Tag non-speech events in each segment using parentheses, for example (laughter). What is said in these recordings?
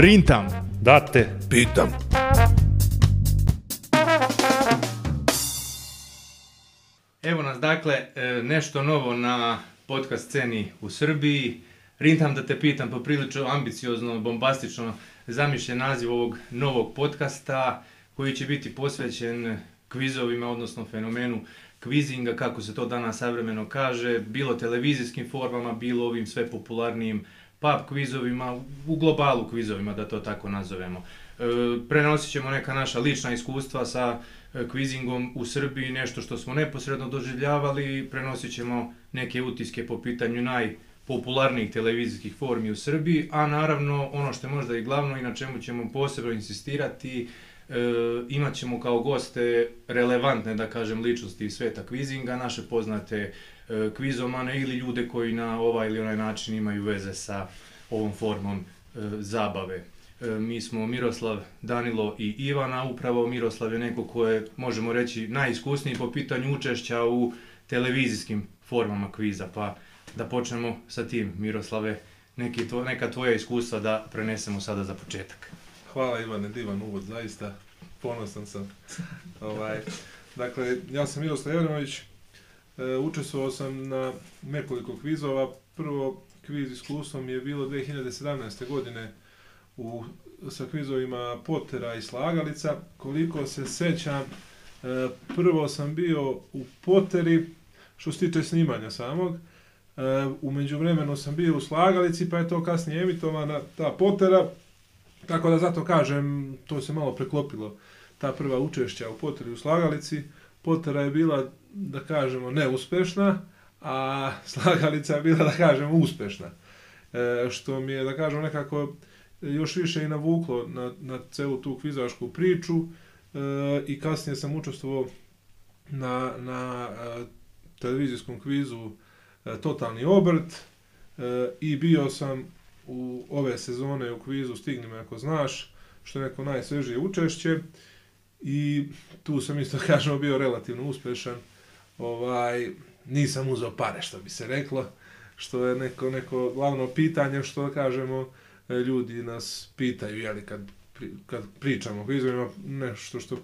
Rintam. Da te. Pitam. Evo nas dakle, e, nešto novo na podcast sceni u Srbiji. Rintam da te pitam, poprilično ambiciozno, bombastično zamišljen naziv ovog novog podcasta koji će biti posvećen kvizovima, odnosno fenomenu kvizinga, kako se to danas savremeno kaže, bilo televizijskim formama, bilo ovim sve popularnijim pub kvizovima, u globalu kvizovima, da to tako nazovemo. E, prenosit ćemo neka naša lična iskustva sa e, kvizingom u Srbiji, nešto što smo neposredno doživljavali, prenosit ćemo neke utiske po pitanju najpopularnijih televizijskih formi u Srbiji, a naravno ono što je možda i glavno i na čemu ćemo posebno insistirati, e, imat ćemo kao goste relevantne, da kažem, ličnosti iz sveta kvizinga, naše poznate e, E, kvizomane ili ljude koji na ovaj ili onaj način imaju veze sa ovom formom e, zabave. E, mi smo Miroslav, Danilo i Ivana, upravo Miroslav je neko ko je, možemo reći, najiskusniji po pitanju učešća u televizijskim formama kviza, pa da počnemo sa tim, Miroslave, neki to, neka tvoja iskustva da prenesemo sada za početak. Hvala Ivane, divan uvod, zaista. Ponosan sam. ovaj, dakle, ja sam Miroslav Jevremović, e, učestvovao sam na nekoliko kvizova. Prvo kviz iskustvom je bilo 2017. godine u, sa kvizovima Potera i Slagalica. Koliko se sećam, e, prvo sam bio u Poteri, što se tiče snimanja samog, e, u međuvremenu sam bio u Slagalici, pa je to kasnije emitovana ta Potera, tako da zato kažem, to se malo preklopilo, ta prva učešća u Poteri u Slagalici. Potera je bila, da kažemo, neuspešna, a Slagalica je bila, da kažemo, uspešna. E, što mi je, da kažemo, nekako još više i navuklo na, na celu tu kvizašku priču e, i kasnije sam učestvovao na, na e, televizijskom kvizu e, Totalni obrt e, i bio sam u ove sezone u kvizu Stigni me ako znaš, što je neko najsvežije učešće i tu sam isto kažemo bio relativno uspešan. Ovaj nisam uzeo pare što bi se reklo, što je neko neko glavno pitanje što kažemo e, ljudi nas pitaju jeli, kad kad pričamo o kvizovima nešto što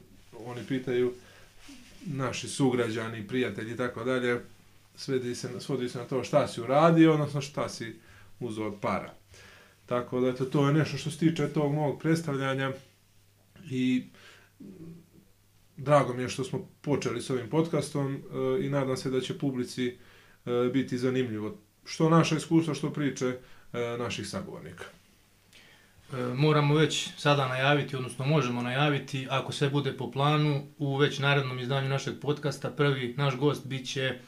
oni pitaju naši sugrađani, prijatelji i tako dalje, svedi se, svodi se na to šta si uradio, odnosno šta si uzeo od para. Tako da eto, to je nešto što se tiče tog mog predstavljanja i drago mi je što smo počeli s ovim podcastom e, i nadam se da će publici e, biti zanimljivo. Što naša iskustva, što priče e, naših sagovornika. Moramo već sada najaviti, odnosno možemo najaviti, ako sve bude po planu, u već narednom izdanju našeg podcasta, prvi naš gost bit će,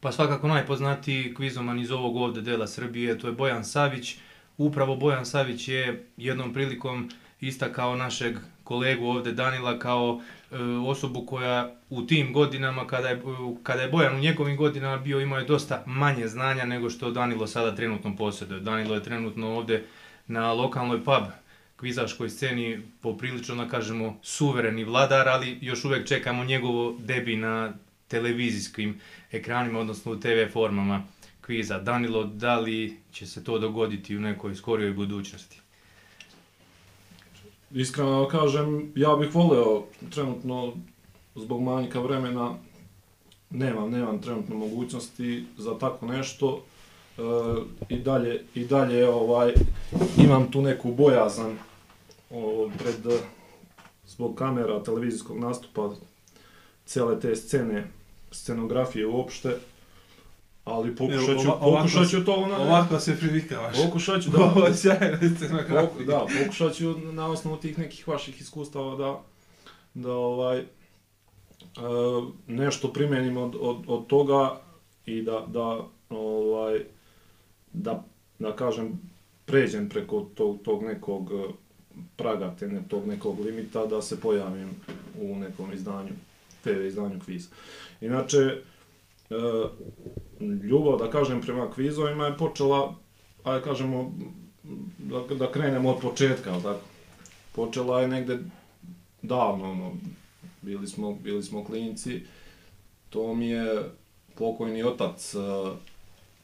pa svakako najpoznatiji kvizoman iz ovog ovde dela Srbije, to je Bojan Savić. Upravo Bojan Savić je jednom prilikom istakao našeg kolegu ovde Danila kao e, osobu koja u tim godinama, kada je, kada je Bojan u njegovim godinama bio, imao je dosta manje znanja nego što Danilo sada trenutno posjeduje. Danilo je trenutno ovde na lokalnoj pub kvizaškoj sceni poprilično, da kažemo, suvereni vladar, ali još uvek čekamo njegovo debi na televizijskim ekranima, odnosno u TV formama kviza. Danilo, da li će se to dogoditi u nekoj skorijoj budućnosti? Iskreno kažem, ja bih voleo trenutno zbog manjka vremena nemam, nemam trenutno mogućnosti za tako nešto. E, i dalje i dalje ovaj imam tu neku bojazan o, pred zbog kamera televizijskog nastupa cele te scene scenografije uopšte ali pokušat ću, pokušat ću to na... Ovako se privikavaš. Pokušat ću (laughs) da... Ovo je sjajna scenografija. Poku, da, pokušat ću na osnovu tih nekih vaših iskustava da, da ovaj, uh, nešto primenim od, od, od toga i da, da ovaj, da, da kažem, pređem preko tog, tog nekog e, praga, te ne, tog nekog limita, da se pojavim u nekom izdanju, TV izdanju kviza. Inače, e, ljubav, da kažem, prema kvizovima je počela, ajde kažemo, da, da krenemo od početka, ali tako. Počela je negde davno, ono, bili smo, bili smo klinci, to mi je pokojni otac e,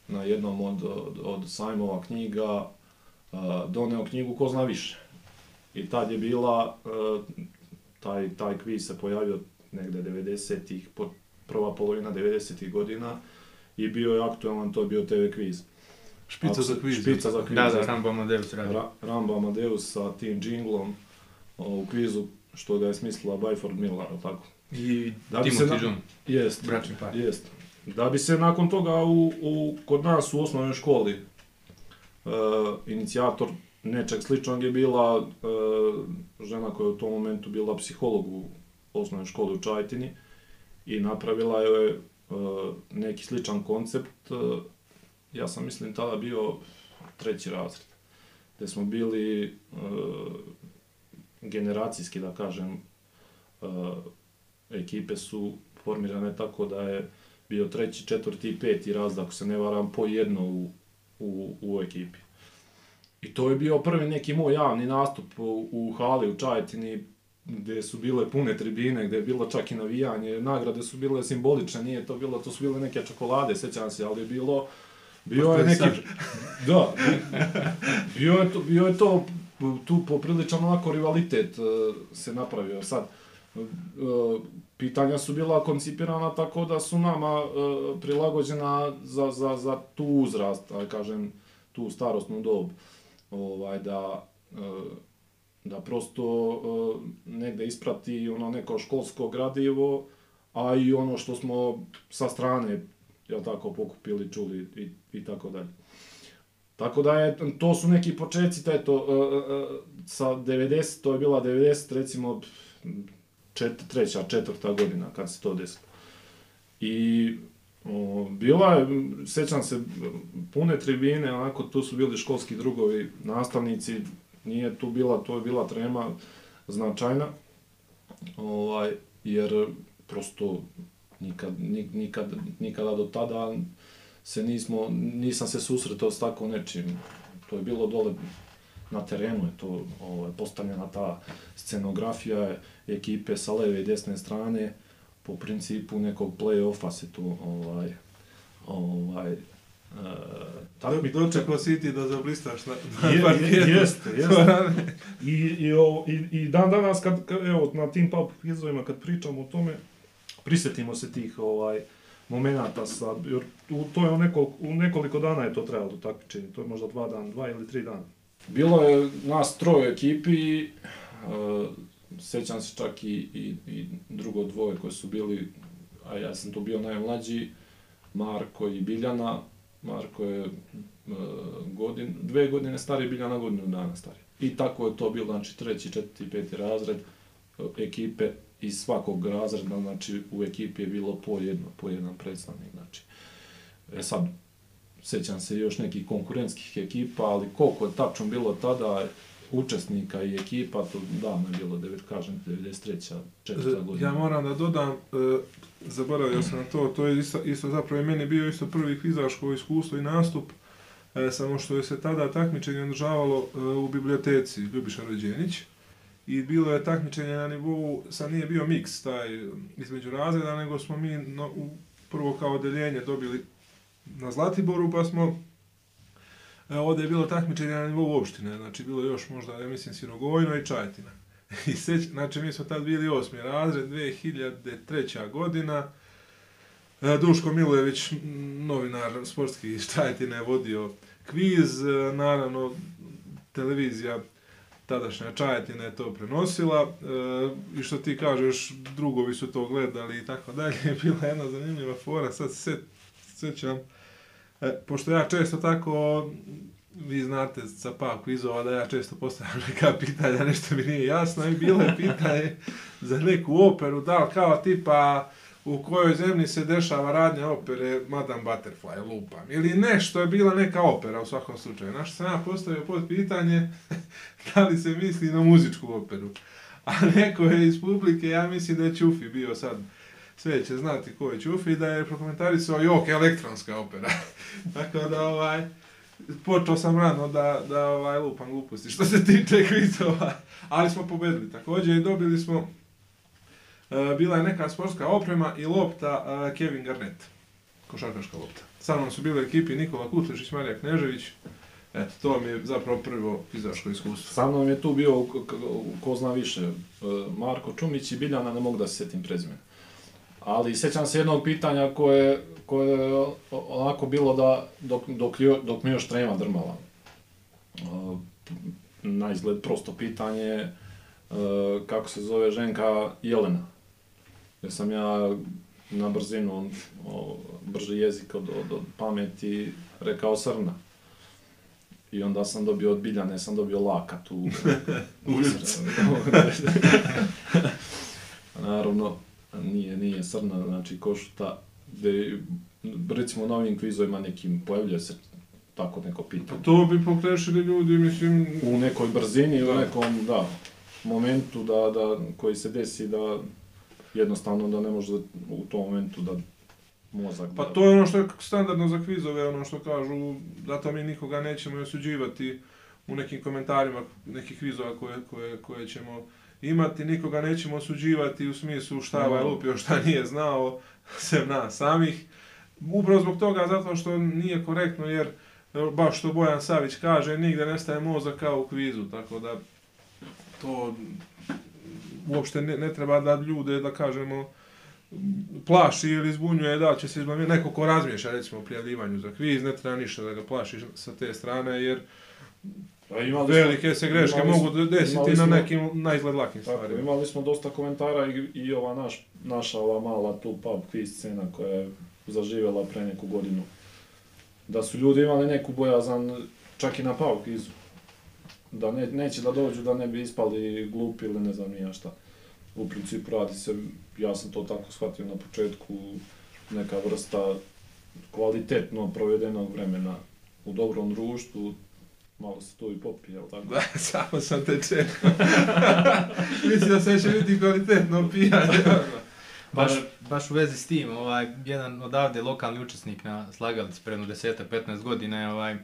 na jednom od, od, od sajmova knjiga e, doneo knjigu Ko zna više. I tad je bila, e, taj, taj kviz se pojavio negde 90-ih, prva polovina 90-ih godina i bio je aktualan, to je bio TV kviz. Špica za kviz. Špica za kviz. Da, da, Rambo Amadeus radi. Ra Rambo Amadeus sa tim džinglom o, u kvizu što ga je smislila Byford Miller, jel tako? I Da bi se Timothy na- John, Jest. bračni par. Jest. Da bi se nakon toga u, u, kod nas u osnovnoj školi e, inicijator nečeg sličnog je bila e, žena koja je u tom momentu bila psiholog u osnovnoj školi u Čajtini i napravila je E, neki sličan koncept. E, ja sam mislim tada bio treći razred, gde smo bili e, generacijski, da kažem, ekipe su formirane tako da je bio treći, četvrti i peti razred, ako se ne varam, po jedno u, u, u ekipi. I to je bio prvi neki moj javni nastup u, u hali u Čajetini, gdje su bile pune tribine, gdje je bilo čak i navijanje, nagrade su bile simbolične, nije to bilo, to su bile neke čokolade, sećam se, ali je bilo, bio je neki, (laughs) da, bio je to, bio je to tu popriličan onako rivalitet e, se napravio sad. e, Pitanja su bila koncipirana tako da su nama e, prilagođena za, za, za tu uzrast, aj kažem, tu starostnu dob. Ovaj, da, da prosto e, negde isprati ono neko školsko gradivo, a i ono što smo sa strane jel tako, pokupili, čuli i, i tako dalje. Tako da je, to su neki početci, taj to, e, e, e, sa 90, to je bila 90, recimo, čet, treća, četvrta godina kad se to desilo. I o, bila je, sećam se, pune tribine, onako, tu su bili školski drugovi, nastavnici, nije tu bila, to je bila trema značajna, ovaj, jer prosto nikad, nikad, nikada do tada se nismo, nisam se susretao s tako nečim. To je bilo dole na terenu je to ovaj, postavljena ta scenografija ekipe sa leve i desne strane po principu nekog play-offa se tu ovaj, ovaj, e, Tako mi dočekao si ti da zablistaš na, na Je, parketu. jeste, jeste. I, i, o, i, I dan danas, kad, kad, evo, na tim pub quizovima, kad pričamo o tome, prisjetimo se tih ovaj, momenata sa, jer u, to je u, nekol, u nekoliko dana je to trajalo to takmičenje, to je možda dva dana, dva ili tri dana. Bilo je nas troje ekipi, uh, sećam se čak i, i, i drugo dvoje koji su bili, a ja sam tu bio najmlađi, Marko i Biljana. Marko je e, godin, dve godine stariji, Biljana godinu dana stariji. I tako je to bilo, znači treći, četvrti, peti razred e, ekipe iz svakog razreda, znači u ekipi je bilo po jedno, po jedan predstavnik, znači. E sad, sećam se još nekih konkurentskih ekipa, ali koliko je tačno bilo tada učesnika i ekipa, to davno je bilo, devet, kažem, 93. četvrta godina. Ja moram da dodam, e, zaboravio sam na to, to je isto, isto zapravo i meni bio isto prvi kvizaško iskustvo i nastup, e, samo što je se tada takmičenje održavalo e, u biblioteci Ljubiša Rođenić i bilo je takmičenje na nivou, sad nije bio miks taj između razreda, nego smo mi no, u, prvo kao odeljenje dobili na Zlatiboru, pa smo e, ovdje je bilo takmičenje na nivou opštine, znači bilo još možda, ja mislim, Sirogojno i Čajetina. (laughs) I seć, znači mi smo tad bili osmi razred, 2003. godina. E, Duško Milojević, novinar sportski iz Čajetine, je vodio kviz, e, naravno televizija tadašnja Čajetina je to prenosila e, i što ti kažeš, drugovi su to gledali i tako dalje. (laughs) Bila je jedna zanimljiva fora, sad se sećam, e, pošto ja često tako vi znate sa pa kvizova da ja često postavljam neka pitanja, nešto mi nije jasno i bilo je pitanje za neku operu, da li kao tipa u kojoj zemlji se dešava radnja opere Madame Butterfly, lupam. Ili nešto je bila neka opera u svakom slučaju. Znaš, sam ja postavio pod pitanje (laughs) da li se misli na muzičku operu. A neko je iz publike, ja mislim da je Čufi bio sad, sve će znati ko je Čufi, da je prokomentarisao jok, elektronska opera. (laughs) Tako da, ovaj, počeo sam rano da, da ovaj, lupam gluposti što se tiče kvizova, ali smo pobedili također i dobili smo, e, bila je neka sportska oprema i lopta e, Kevin Garnett, košarkaška lopta. Sa mnom su bile u ekipi Nikola Kutlišić, Marija Knežević, Eto, to mi je zapravo prvo kvizaško iskustvo. Sa mnom je tu bio, ko zna više, e, Marko Čumić i Biljana, ne mogu da se sjetim prezimena. Ali sjećam se jednog pitanja koje, koje je onako bilo da, dok, dok, dok mi još trema drmala. E, Na izgled prosto pitanje, e, kako se zove ženka Jelena. Jer sam ja na brzinu, o, brži jezik od, od, od pameti, rekao Srna. I onda sam dobio od Biljane, sam dobio lakat u... U Ljubcu. Naravno, nije, nije Srna, znači Košuta, gde recimo na ovim kvizovima nekim pojavljuje se tako neko Pa pitanje. to bi pokrešili ljudi, mislim, U nekoj brzini, u Da. nekom, da, momentu da, da, koji se desi da jednostavno da ne može u tom momentu da mozak... Pa da- to je ono što je standardno za kvizove, ono što kažu, zato mi nikoga nećemo osuđivati u nekim komentarima nekih kvizova koje, koje, koje ćemo imati, nikoga nećemo osuđivati u smislu šta je ovaj lupio, šta nije znao, (laughs) sem nas samih. Upravo zbog toga, zato što nije korektno, jer baš što Bojan Savić kaže, nigde nestaje mozak kao u kvizu, tako da to uopšte ne, ne treba da ljude, da kažemo, plaši ili zbunjuje da će se izbaviti neko ko razmišlja recimo o prijavljivanju za kviz, ne treba ništa da ga plaši sa te strane jer imali smo- velike se greške imali smo- mogu desiti imali na smo- nekim najizgled lakim Tako, stvarima. imali smo dosta komentara i, i ova naš, naša ova mala tu pub quiz scena koja je zaživjela pre neku godinu. Da su ljudi imali neku bojazan čak i na pub quizu. Da ne, neće da dođu da ne bi ispali glupi ili ne znam ni ja šta. U principu radi se, ja sam to tako shvatio na početku, neka vrsta kvalitetno provedenog vremena u dobrom društvu, malo se tu i popije, jel tako? Da, (laughs) samo sam te čekao. (laughs) Mislim da se će biti kvalitetno pijanje. (laughs) Baš, baš u vezi s tim, ovaj, jedan odavde lokalni učesnik na slagalici predno 10-15 godina je ovaj,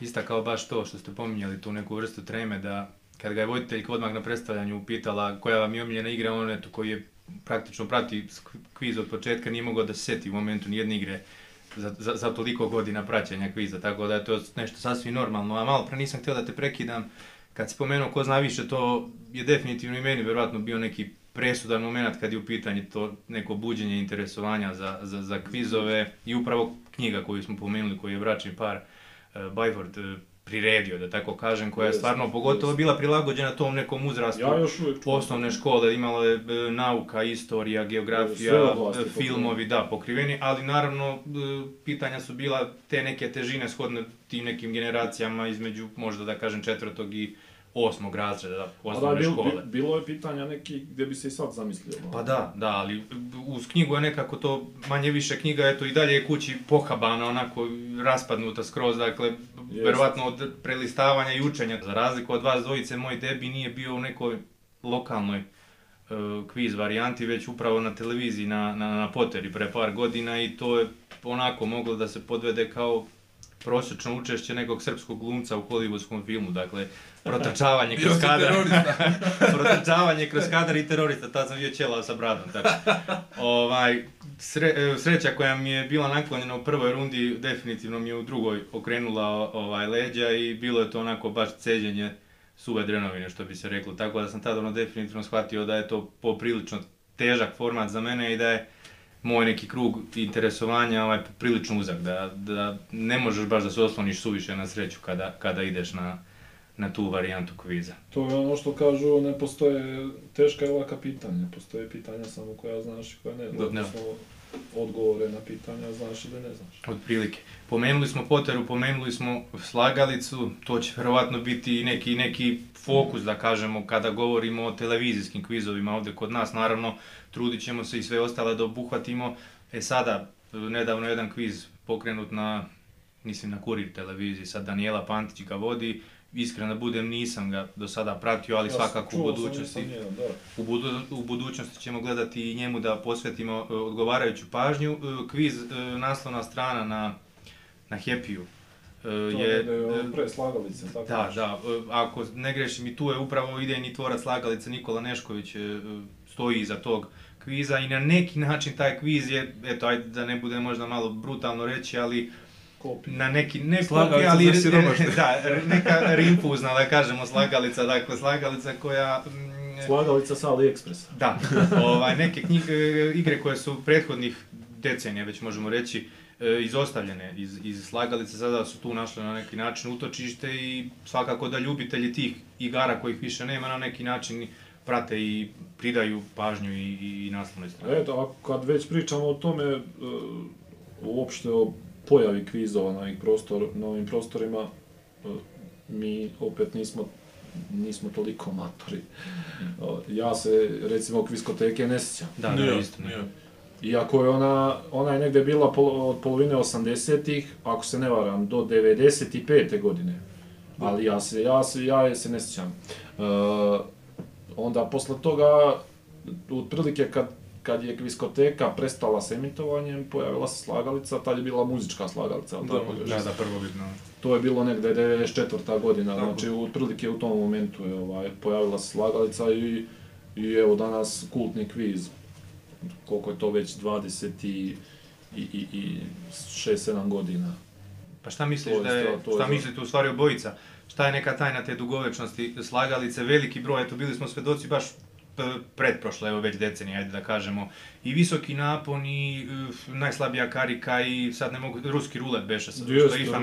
istakao baš to što ste pominjali, tu neku vrstu treme, da kad ga je voditeljka odmah na predstavljanju upitala koja vam je omiljena igra, on eto koji je praktično prati kviz od početka, nije mogao da se seti u momentu nijedne igre za, za, za toliko godina praćenja kviza, tako da je to nešto sasvim normalno. A malo pre nisam htio da te prekidam, kad si pomenuo ko zna više, to je definitivno i meni verovatno bio neki presudan moment kad je u pitanju to neko buđenje interesovanja za, za, za kvizove i upravo knjiga koju smo pomenuli, koju je bračni par uh, Byford uh, priredio, da tako kažem, koja je stvarno pogotovo bila prilagođena tom nekom uzrastu Ja još uvijek osnovne škole, imalo je e, nauka, istorija, geografija, filmovi, da, pokriveni, ali naravno e, pitanja su bila te neke težine shodne tim nekim generacijama između, možda da kažem, četvrtog i osmog razreda da, A da, osnovne bil, škole. bi- bilo je pitanja neki gdje bi se i sad zamislio. Pa da, da, ali uz knjigu je nekako to manje više knjiga, eto i dalje je kući pohabana, onako raspadnuta skroz, dakle, Jest. verovatno od prelistavanja i učenja. Za razliku od vas dvojice, moj debi nije bio u nekoj lokalnoj uh, kviz varijanti, već upravo na televiziji, na, na, na Poteri pre par godina i to je onako moglo da se podvede kao prosječno učešće nekog srpskog glumca u hollywoodskom filmu, dakle, (laughs) protrčavanje kroz kadar. (laughs) protrčavanje kroz kadar i terorista, tad sam bio ćelao sa bradom, tako. Ovaj, sre, e, sreća koja mi je bila naklonjena u prvoj rundi, definitivno mi je u drugoj okrenula ovaj, leđa i bilo je to onako baš ceđenje suve drenovine, što bi se reklo. Tako da sam tada ono definitivno shvatio da je to poprilično težak format za mene i da je moj neki krug interesovanja ovaj, prilično uzak, da, da ne možeš baš da se osloniš suviše na sreću kada, kada ideš na, na tu varijantu kviza. To je ono što kažu, ne postoje teška i laka pitanja, postoje pitanja samo koja znaš i koja ne znaš. Da, ne. Odgovore na pitanja znaš ili ne znaš. Otprilike. Pomenuli smo Poteru, pomenuli smo slagalicu, to će verovatno biti neki, neki fokus, da kažemo, kada govorimo o televizijskim kvizovima ovdje kod nas. Naravno, trudit ćemo se i sve ostale da obuhvatimo. E sada, nedavno jedan kviz pokrenut na, mislim, na Kurir televiziji, sad Daniela Pantić ga vodi. Iskreno budem, nisam ga do sada pratio, ali Ja sam svakako u sam, budućnosti da. u, budu, u budućnosti ćemo gledati i njemu da posvetimo e, odgovarajuću pažnju. E, Kviz e, naslovna strana na, na Happy-u e, To je... e, pre slagalice, tako Da, nešto. da, e, ako ne grešim i tu je upravo idejni tvorac slagalice Nikola Nešković e, e, stoji iza tog kviza i na neki način taj kviz je, eto, ajde da ne bude možda malo brutalno reći, ali kopija. na neki, ne kopija, ali (laughs) da, neka rinfuzna, da kažemo, slagalica, dakle, slagalica koja... mm, Slagalica sa AliExpressa. Da, ovaj, neke knjige, igre koje su prethodnih decenija, već možemo reći, e, izostavljene iz, iz slagalice, sada su tu našle na neki način utočište i svakako da ljubitelji tih igara kojih više nema na neki način prate i pridaju pažnju i, i, i naslovnoj strani. Eto, a kad već pričamo o tome, e, uopšte o pojavi kvizova na ovim, prostor, na ovim prostorima, e, mi opet nismo nismo toliko amatori. O, Ja se, recimo, kviskoteke ne sjećam. Da, da, Nije, isto. nije. Iako je ona, ona je negde bila pol, od polovine 80-ih, ako se ne varam, do 95. godine. Ali ja se, ja se, ja je se ne sjećam. E, onda posle toga, otprilike kad, kad je kviskoteka prestala s emitovanjem, pojavila se slagalica, tad je bila muzička slagalica, ali Da, tako još. Da, da, prvobitno. To je bilo negde 94. godina, Tako. znači otprilike u tom momentu je ovaj, pojavila se slagalica i, i evo danas kultni kviz. Koliko je to već 20 i, i, i, i 6-7 godina. Pa šta misliš To je da je, to je šta za- mislite u stvari obojica? Šta je neka tajna te dugovečnosti slagalice, veliki broj, eto bili smo svedoci baš p- pretprošle, evo već decenije, ajde da kažemo, i visoki napon i uh, najslabija karika i sad ne mogu, ruski rulet beše, sad, što je IFA.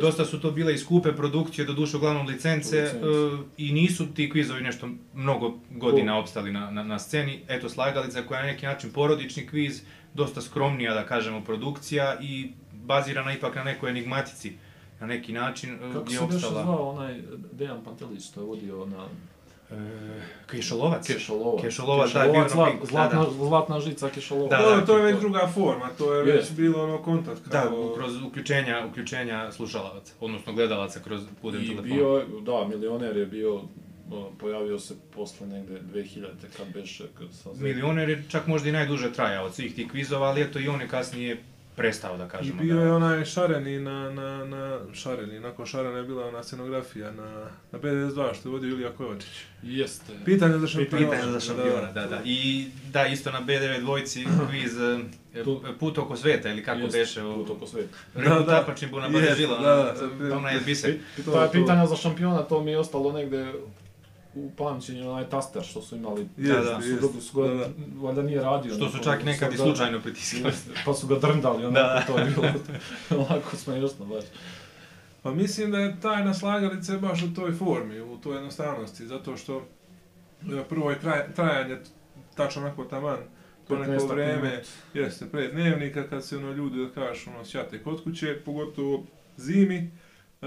Dosta su to bile i skupe produkcije, do duše uglavnom licence, Licence. uh, i nisu ti kvizovi nešto mnogo godina opstali na, na, na sceni. Eto, slagalica koja je na neki način porodični kviz, dosta skromnija, da kažemo, produkcija i bazirana ipak na nekoj enigmatici na neki način uh, Kako je se nešto opstala. zvao onaj Dejan Pantelić što je vodio na E, Kešolovac. Kešolovac? Kešolovac, da, je bio zlat, da, zlatna, da. zlatna žica Kešolova. Da, Da, da, to je to- već druga forma, to je već bilo ono kontakt Da, kao... kroz uključenja, uključenja slušalaca, odnosno gledalaca kroz putem I telefona. bio, je- da, milioner je bio, pojavio se posle negde 2000 kad beše kad sa Milioner je čak možda i najduže trajao od svih tih kvizova, ali eto i on je kasnije prestao, da I kažemo. bio da. je onaj šareni na, na, na šareni, nakon šarena je bila ona scenografija na, na B92 što je vodio Ilija Kovačić. Jeste. Pitanje za šampiona. Pitanje za šampiona, da, da. I da, isto na B9 dvojci kviz e, Tu- Put oko sveta, ili kako Jeste, beše o... Put oko sveta. Da, da. tapačni bu na Jeste, žila, da, da, da, ona je biser. Pi- To- Ta to- pitanja za šampiona, to mi je ostalo negde u pamćenju, onaj taster što su imali. Da, da. Su, jeste, su ga, da, da. valjda nije radio. Što su neko, čak nekad i slučajno pritiskali. Pa su ga drndali, onako, Da. to je bilo (laughs) onako smiješno baš. Pa mislim da je tajna slagalice baš u toj formi, u toj jednostavnosti, zato što e, prvo je kraj, trajanje tačno onako taman, to 15 neko vreme, jeste, pred dnevnika kad se ono ljudi, da kažeš, ono, sjate kod kuće, pogotovo zimi, e,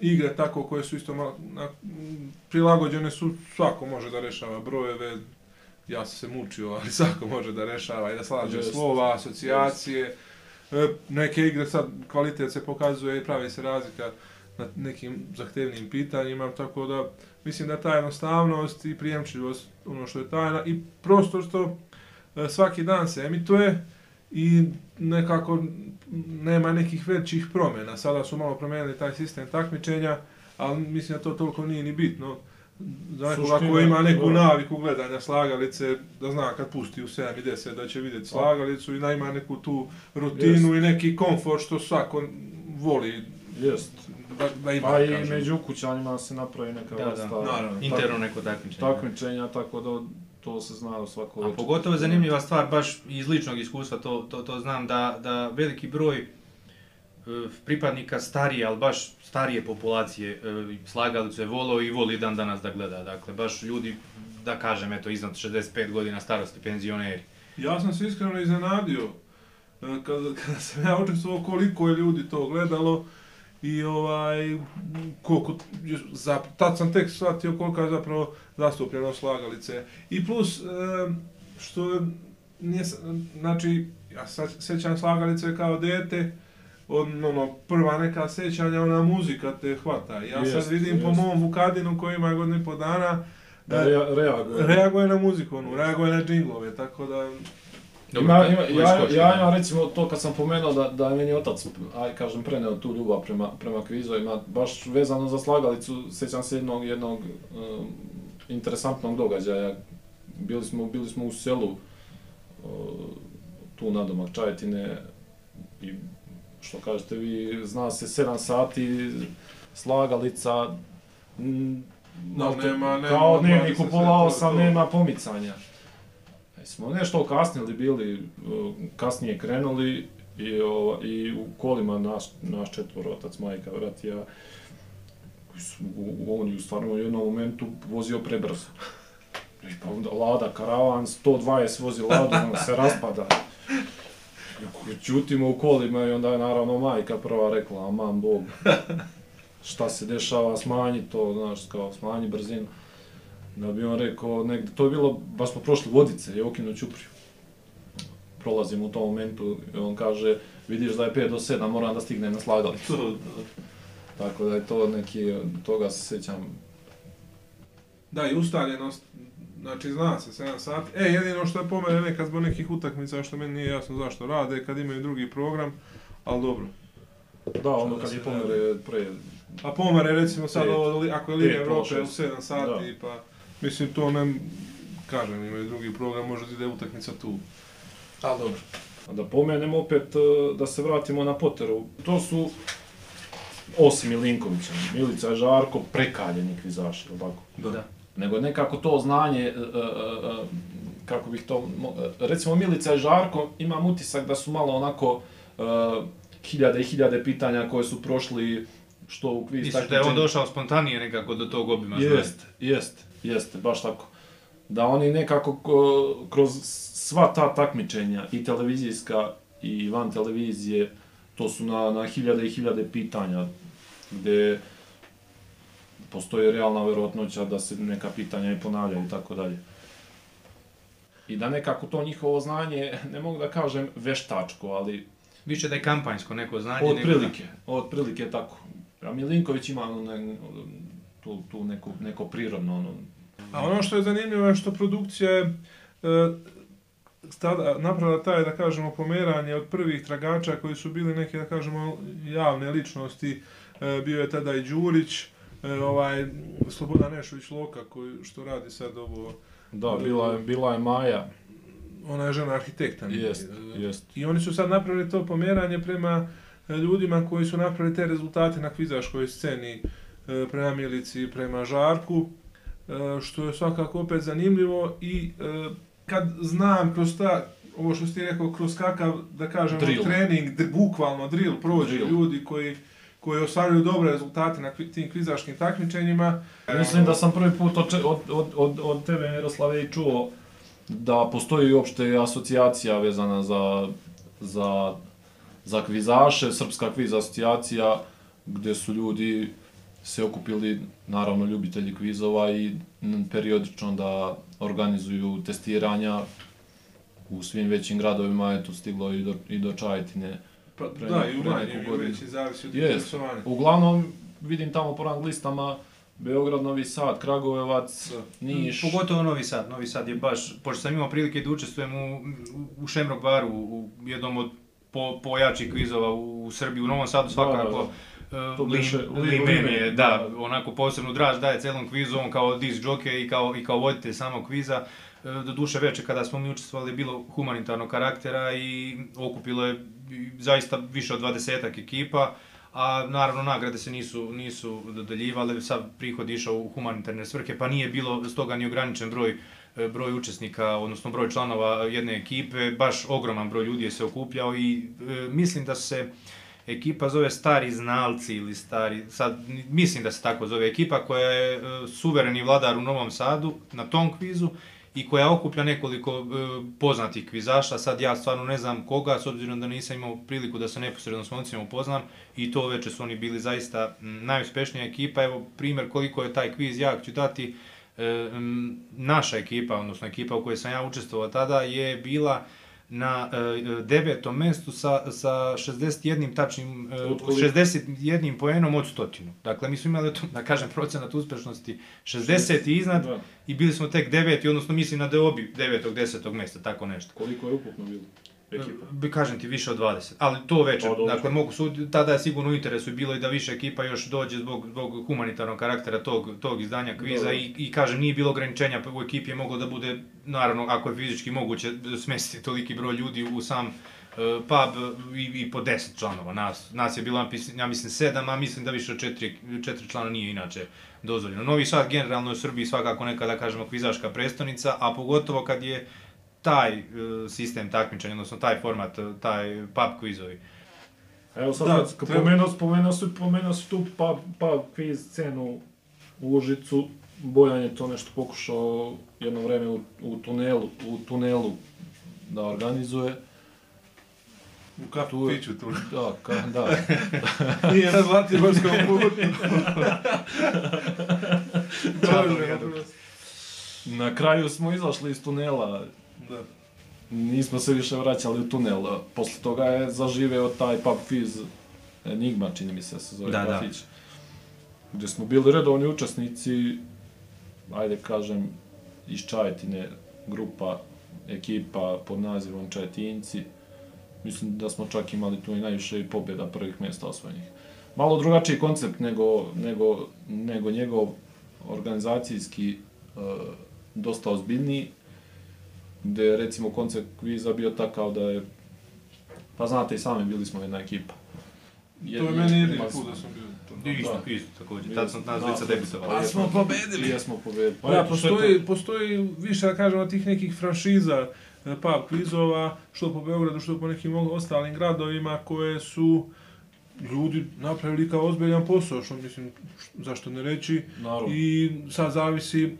igre tako koje su isto malo, na, prilagođene su, svako može da rešava brojeve, ja sam se mučio, ali (laughs) svako može da rešava i da slaže Jeste. slova, asocijacije, E, neke igre sad kvalitet se pokazuje i pravi se razlika na nekim zahtevnim pitanjima, tako da mislim da ta jednostavnost i prijemčivost ono što je tajna i prosto što e, svaki dan se emituje i nekako nema nekih većih promjena. Sada su malo promijenili taj sistem takmičenja, ali mislim da to toliko nije ni bitno. Za nekoga Suština, ko ima neku da. naviku gledanja slagalice, da zna kad pusti u 7 i 10 da će vidjeti slagalicu i da ima neku tu rutinu i neki komfort što svako voli Jest. da, da ima. Pa i kažem. među ukućanima se napravi neka Da, da, vrsta naravno. Interno neko takmičenje. takmičenja, tako da to se zna u svako A pogotovo je zanimljiva stvar, baš iz ličnog iskustva, to, to, to znam da, da veliki broj e, pripadnika starije, ali baš starije populacije e, slagalicu je volao i voli dan danas da gleda. Dakle, baš ljudi, da kažem, eto, iznad 65 godina starosti, penzioneri. Ja sam se iskreno iznenadio e, kada, (laughs) kada sam ja učestvovao koliko je ljudi to gledalo i ovaj koliko za tad sam tek shvatio koliko je zapravo zastupljeno slagalice i plus e, što nije znači ja sećam slagalice kao dete od, ono, prva neka sećanja, ona muzika te hvata. Ja Jest, sad vidim po jest. mom Vukadinu koji ima godinu i po dana, Da rea- reaguje. reaguje na muziku, ono, reaguje na džinglove, tako da... Ima, ima, ja, ja imam recimo to kad sam pomenuo da, da je meni otac, aj kažem, preneo tu ljubav prema, prema kvizovima, baš vezano za slagalicu, sjećam se jednog, jednog um, interesantnog događaja. Bili smo, bili smo u selu, uh, tu nadomak Čajetine, i što kažete vi, zna se 7 sati, slagalica, m, malte- nema- nema kao odmah dnevnik da se u pola sve to- osam, to- nema pomicanja. Smo nešto kasnili bili, e, kasnije krenuli i, ova, i u kolima naš, naš četvor, otac, majka, brat, ja, on je u stvarno u jednom momentu vozio prebrzo. I pa onda Lada, karavan, 120 vozi Ladu, on se raspada. Čutimo u kolima i onda je naravno majka prva rekla, aman Bog, šta se dešava, smanji to, znaš, kao smanji brzinu. Da bi on rekao, negde, to je bilo, baš smo prošli vodice, Jokinu Ćupriju. Prolazimo u tom momentu i on kaže, vidiš da je 5 do 7, moram da stignem na slagalicu. Tako da je to neki, toga se sjećam. Da, i ustaljenost, znači zna se 7 sati. E, jedino što je po mene nekad zbog nekih utakmica, što meni nije jasno zašto rade, kad imaju drugi program, ali dobro. Da, ono da kad je pomere pre... A pomare recimo sad ovo, ako je Liga Evrope u šest. 7 sati, pa mislim to ne, kažem, imaju drugi program, možda ide utakmica tu. Ali dobro. A Da pomenem opet, e, da se vratimo na Potteru. To su, osim Milinkovića, Milica i Žarko, prekaljeni kvizaši, jel tako? Da. Nego nekako to znanje, e, e, kako bih to, mo- recimo Milica i Žarko, imam utisak da su malo onako hiljade i hiljade pitanja koje su prošli što u kviz Misliš da je on došao spontanije nekako do tog obima? Jest, jest, jeste, baš tako. Da oni nekako ko- kroz sva ta takmičenja, i televizijska i van televizije, to su na, na hiljade i hiljade pitanja, gde postoji realna verovatnoća da se neka pitanja i ponavljaju i tako dalje. I da nekako to njihovo znanje, ne mogu da kažem veštačko, ali Više da je kampanjsko neko znanje. od prilike, od prilike tako. A Milinković ima ono, ne, tu, tu neko, neko prirodno, ono, A ono što je zanimljivo je što produkcija je e, stada, napravila taj, da kažemo, pomeranje od prvih tragača koji su bili neke, da kažemo, javne ličnosti. E, bio je tada i Đurić, e, ovaj, Slobodan Nešović Loka, koji, što radi sad ovo, Da, bila je, bila je Maja. ona je žena arhitekta. Jest, E, jest. I oni su sad napravili to pomeranje prema ljudima koji su napravili te rezultate na kvizaškoj sceni, prema Milici, prema Žarku, što je svakako opet zanimljivo i e, kad znam kroz ta, ovo što ste rekao, kroz kakav, da kažemo, Drill. trening, bukvalno drill, prođu Drill. ljudi koji koji ostvaruju dobre rezultate na tim kvizaškim takmičenjima. Mislim da sam prvi put od, od, od, od tebe, Miroslave, i čuo da postoji uopšte asocijacija vezana za, za, za kvizaše, Srpska kviz asocijacija, gde su ljudi se okupili, naravno ljubitelji kvizova i periodično da organizuju testiranja u svim većim gradovima, je to stiglo i do, i do Čajetine. Pa, pre da, i u manjim i u većim, zavisi od interesovanja. Uglavnom, vidim tamo po rang listama Beograd, Novi Sad, Kragujevac, Da. Niš. Pogotovo Novi Sad. Novi Sad je baš, pošto sam imao prilike da učestvujem u, u, Šemrok baru, u jednom od po, pojačih kvizova u, u Srbiji, u Novom Sadu svakako. To Uh, Lim- Limen je, da, onako posebnu draž daje celom kvizu, on kao disc jockey i kao, i kao voditelj samog kviza. E, Do duše veče kada smo mi učestvovali bilo humanitarnog karaktera i okupilo je zaista više od 20 ekipa, a naravno nagrade se nisu, nisu dodeljivale, sad prihod išao u humanitarne svrhe, pa nije bilo stoga ni ograničen broj e, broj učesnika, odnosno broj članova jedne ekipe, baš ogroman broj ljudi je se okupljao i e, mislim da se ekipa zove Stari znalci ili Stari, sad mislim da se tako zove ekipa koja je e, suvereni vladar u Novom Sadu na tom kvizu i koja okuplja nekoliko e, poznatih kvizaša, sad ja stvarno ne znam koga, s obzirom da nisam imao priliku da se neposredno s momcima upoznam i to veče su oni bili zaista najuspešnija najuspješnija ekipa, evo primjer koliko je taj kviz jak ću dati, e, naša ekipa, odnosno ekipa u kojoj sam ja učestvovao tada je bila na e, devetom mestu sa, sa 61 tačnim, e, Od koliko? 61 poenom od stotinu. Dakle, mi smo imali, da kažem, procenat uspešnosti 60 i iznad Da. i bili smo tek deveti, odnosno mislim na deobi devetog, desetog mesta, tako nešto. Koliko je ukupno bilo ekipa? Bi kažem ti više od 20, ali to večer, Pa, dakle mogu sud, tada je sigurno u interesu bilo i da više ekipa još dođe zbog, zbog humanitarnog karaktera tog, tog izdanja kviza i, i kažem nije bilo ograničenja, u ekipi je moglo da bude, naravno ako je fizički moguće smestiti toliki broj ljudi u sam e, pub i, i po 10 članova. Nas, nas je bilo, ja mislim- 7, a mislim da više od 4, 4 člana nije inače dozvoljeno. Novi Sad generalno je u Srbiji svakako neka, da kažemo, kvizaška prestonica, a pogotovo kad je taj e, sistem takmičenja, odnosno taj format, e, taj pub kvizovi. Evo sad, Da, kad, treba- pomenuo, spomenuo si, pomenuo si tu pa, pa quiz scenu u Užicu, Bojan je to nešto pokušao jedno vreme u, u tunelu, u tunelu da organizuje. U kafu Tu je- piću tu. Da, ka, da. (laughs) Nije na Zlatiborskom putu. (laughs) Dobro, Dobro, Na kraju smo izašli iz tunela. Nismo se više vraćali u tunel. Posle toga je zaživeo taj pub quiz Enigma, čini mi se, se zove Da, da. kafić. Gdje smo bili redovni učesnici, ajde kažem, iz Čajetine, grupa, ekipa pod nazivom Čajetinci. Mislim da smo čak imali tu i najviše pobjeda prvih mjesta osvojenih. Malo drugačiji koncept nego, nego, nego njegov organizacijski e, dosta ozbiljniji, gdje je recimo koncept kviza bio takav da je, pa znate i sami bili smo jedna ekipa. To je meni jedini put smo- da sam bio. to. I isto, Da. isto također. Bili Tad sam smo- nas da, smo- debitovali. Pa smo pobedili. I jesmo pobedili. Pa ja, što je postoji, to? postoji više, da kažemo, tih nekih franšiza e, pub kvizova, što po Beogradu, što po nekim ostalim gradovima, koje su ljudi napravili kao ozbiljan posao, što mislim, zašto ne reći, Naravno. i sad zavisi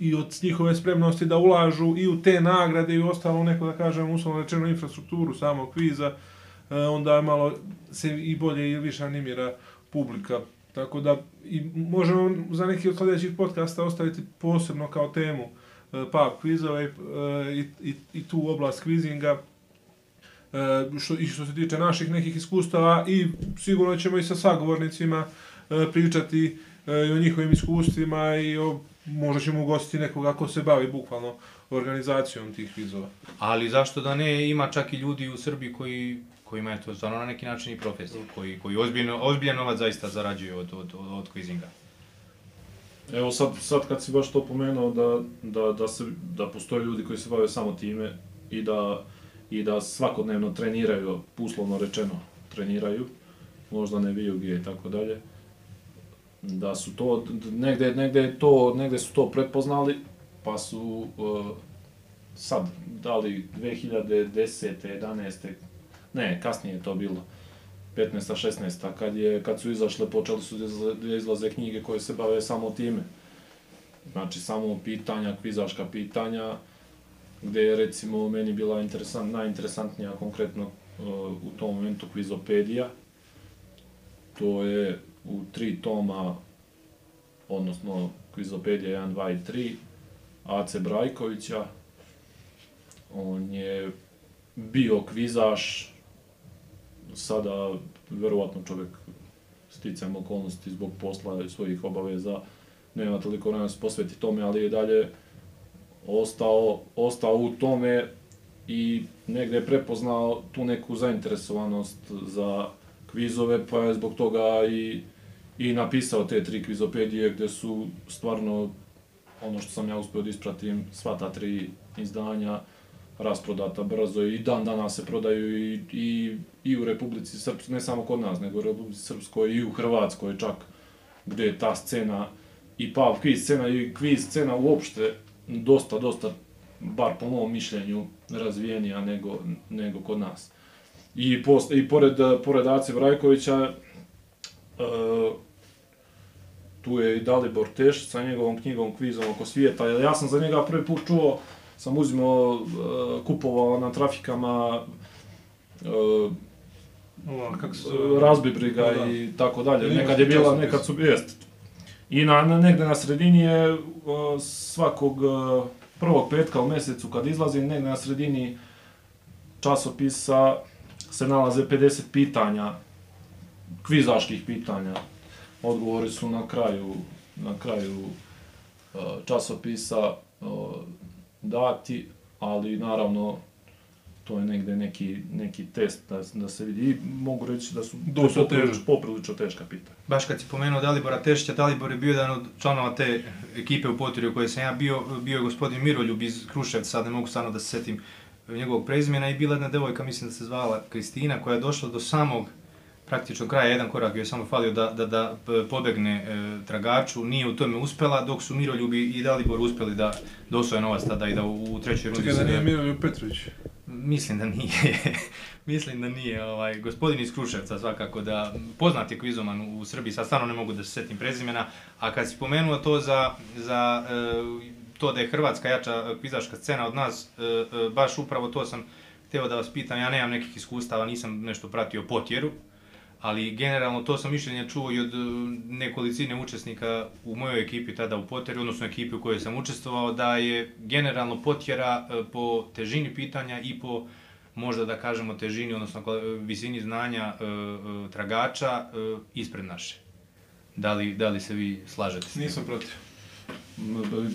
i od njihove spremnosti da ulažu i u te nagrade i u ostalo neko, da kažem, uslovno rečeno infrastrukturu samog kviza, onda onda malo se i bolje i više animira publika. Tako da i možemo za neki od sljedećih podcasta ostaviti posebno kao temu e, pub kvizove e, i, i, i tu oblast kvizinga što, i što se tiče naših nekih iskustava i sigurno ćemo i sa sagovornicima pričati i o njihovim iskustvima i o, možda ćemo ugostiti nekoga ko se bavi bukvalno organizacijom tih kvizova. Ali zašto da ne, ima čak i ljudi u Srbiji koji kojima je to stvarno na neki način i profesija, koji, koji ozbiljno, ozbiljan novac zaista zarađuju od, od, od, od kvizinga. Evo sad, sad kad si baš to pomenuo da, da, da, se, da postoje ljudi koji se bave samo time i da, i da svakodnevno treniraju, uslovno rečeno treniraju, možda ne vijuge i tako dalje, da su to, negde, negde, to, negde su to prepoznali, pa su uh, sad, da li 2010. 11. ne, kasnije je to bilo, 15. 16. kad je kad su izašle počeli su da da izlaze knjige koje se bave samo time. Znači samo pitanja, kvizaška pitanja gdje je recimo meni bila interesant, najinteresantnija konkretno uh, u tom momentu kvizopedija. To je u tri toma, odnosno kvizopedija 1, 2 i 3, AC Brajkovića. On je bio kvizaš, sada verovatno čovjek sticajem okolnosti zbog posla i svojih obaveza nema toliko vremena se posveti tome, ali je dalje ostao, ostao u tome i negdje je prepoznao tu neku zainteresovanost za kvizove, pa je zbog toga i, i napisao te tri kvizopedije gdje su stvarno ono što sam ja uspio da ispratim, sva ta tri izdanja rasprodata brzo i dan danas se prodaju i, i, i u Republici Srpskoj, ne samo kod nas, nego u Republici Srpskoj i u Hrvatskoj čak, gdje je ta scena i pav kviz scena i kviz scena uopšte dosta, dosta, bar po mom mišljenju, razvijenija nego, nego kod nas. I, post, i pored, pored Ace Vrajkovića, e, tu je i Dalibor Teš sa njegovom knjigom Kvizom oko svijeta. Ja sam za njega prvi put čuo, sam uzimao, e, kupovao na trafikama e, kako se zove? razbibriga Da, da. i tako dalje. Nekad je bila, nekad su, jest. I na, na negde na sredini je o, svakog prvog petka u mjesecu kad izlazi, negde na sredini časopisa se nalaze 50 pitanja, kvizaških pitanja. Odgovori su na kraju, na kraju o, časopisa o, dati, ali naravno to je negde neki, neki test da, da se vidi. I mogu reći da su Dosta poprilično, teže. poprilično teška pitanja. Baš kad si pomenuo Dalibora Tešića, Dalibor je bio jedan od članova te ekipe u Potirju u kojoj sam ja bio, bio je gospodin Miroljub iz Kruševca, sad ne mogu stvarno da se setim njegovog prezimena i bila jedna devojka, mislim da se zvala Kristina, koja je došla do samog praktično kraja, jedan korak je samo falio da, da, da pobegne e, tragaču, nije u tome uspela, dok su Miroljubi i Dalibor uspeli da, da osvoje novac tada i da u, u trećoj rundi... Čekaj da nije Miroljub Petrović. Mislim da nije. (laughs) Mislim da nije. Ovaj, gospodin iz Kruševca svakako da poznat je kvizoman u Srbiji, sad stvarno ne mogu da se setim prezimena, a kad si pomenuo to za, za e, to da je Hrvatska jača kvizaška scena od nas, e, e, baš upravo to sam htio da vas pitam, ja nemam nekih iskustava, nisam nešto pratio potjeru, ali generalno to sam mišljenje čuo i od e, nekolicine učesnika u mojoj ekipi tada u Potteru, odnosno ekipi u kojoj sam učestvovao, da je generalno potjera e, po težini pitanja i po možda da kažemo težini, odnosno visini znanja e, e, tragača e, ispred naše. Da li, da li se vi slažete s tim? Nisam protiv.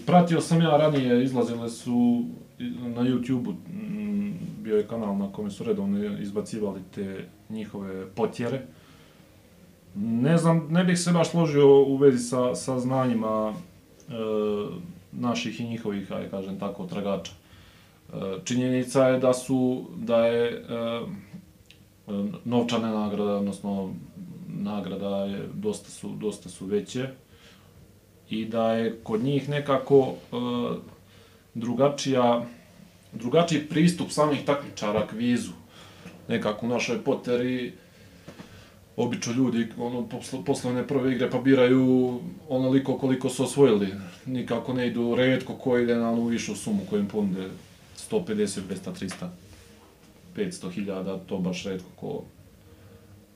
Pratio sam ja ranije, izlazile su na YouTube-u, mm, bio je kanal na kome su redovno izbacivali te njihove potjere. Ne znam, ne bih se baš složio u vezi sa, sa znanjima e, naših i njihovih, aj kažem tako, tragača. E, činjenica je da su, da je e, e, novčane nagrade, odnosno nagrada je dosta su, dosta su veće i da je kod njih nekako e, drugačija, drugačiji pristup samih takmičara kvizu. Nekako u našoj poteri obično ljudi ono, posle, posle one prve igre pa biraju onoliko koliko su osvojili. Nikako ne idu redko ko ide na onu višu sumu koju im ponude 150, 200, 300, 500 hiljada, to baš redko ko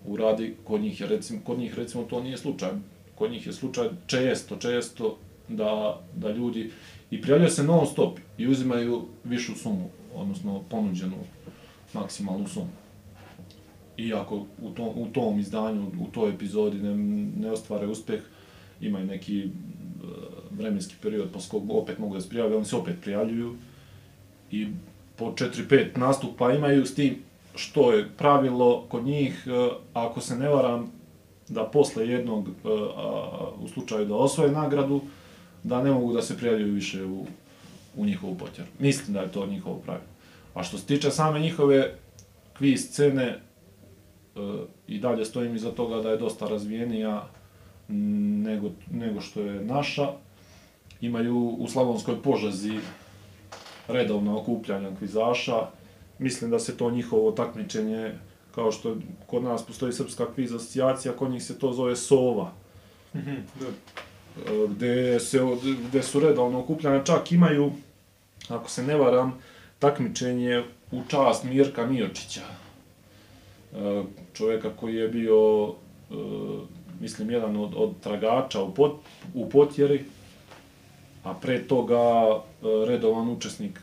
uradi. Kod njih, je, recimo, kod njih recimo to nije slučaj. Kod njih je slučaj često, često da, da ljudi i prijavljaju se non stop i uzimaju višu sumu, odnosno ponuđenu maksimalnu sumu. Iako u tom, u tom izdanju, u toj epizodi ne, ne ostvare uspeh, imaju neki e, vremenski period pa posle kog opet mogu da se prijavljaju, oni se opet prijavljuju i po 4-5 nastupa imaju s tim što je pravilo kod njih, e, ako se ne varam, da posle jednog, e, a, u slučaju da osvoje nagradu, da ne mogu da se prijavljuju više u, u njihovu potjeru. Mislim da je to njihovo pravilo. A što se tiče same njihove kviz scene, e, i dalje stojim iza toga da je dosta razvijenija nego, nego što je naša. Imaju u Slavonskoj požazi redovna okupljanja kvizaša. Mislim da se to njihovo takmičenje, kao što kod nas postoji srpska kviz asocijacija, kod njih se to zove SOVA. Da. E, gde, se, gde su redovno okupljanja, čak imaju, ako se ne varam, takmičenje u čast Mirka Miočića. E, Čovjeka koji je bio, e, mislim, jedan od, od tragača u, pot, u potjeri, a pre toga e, redovan učesnik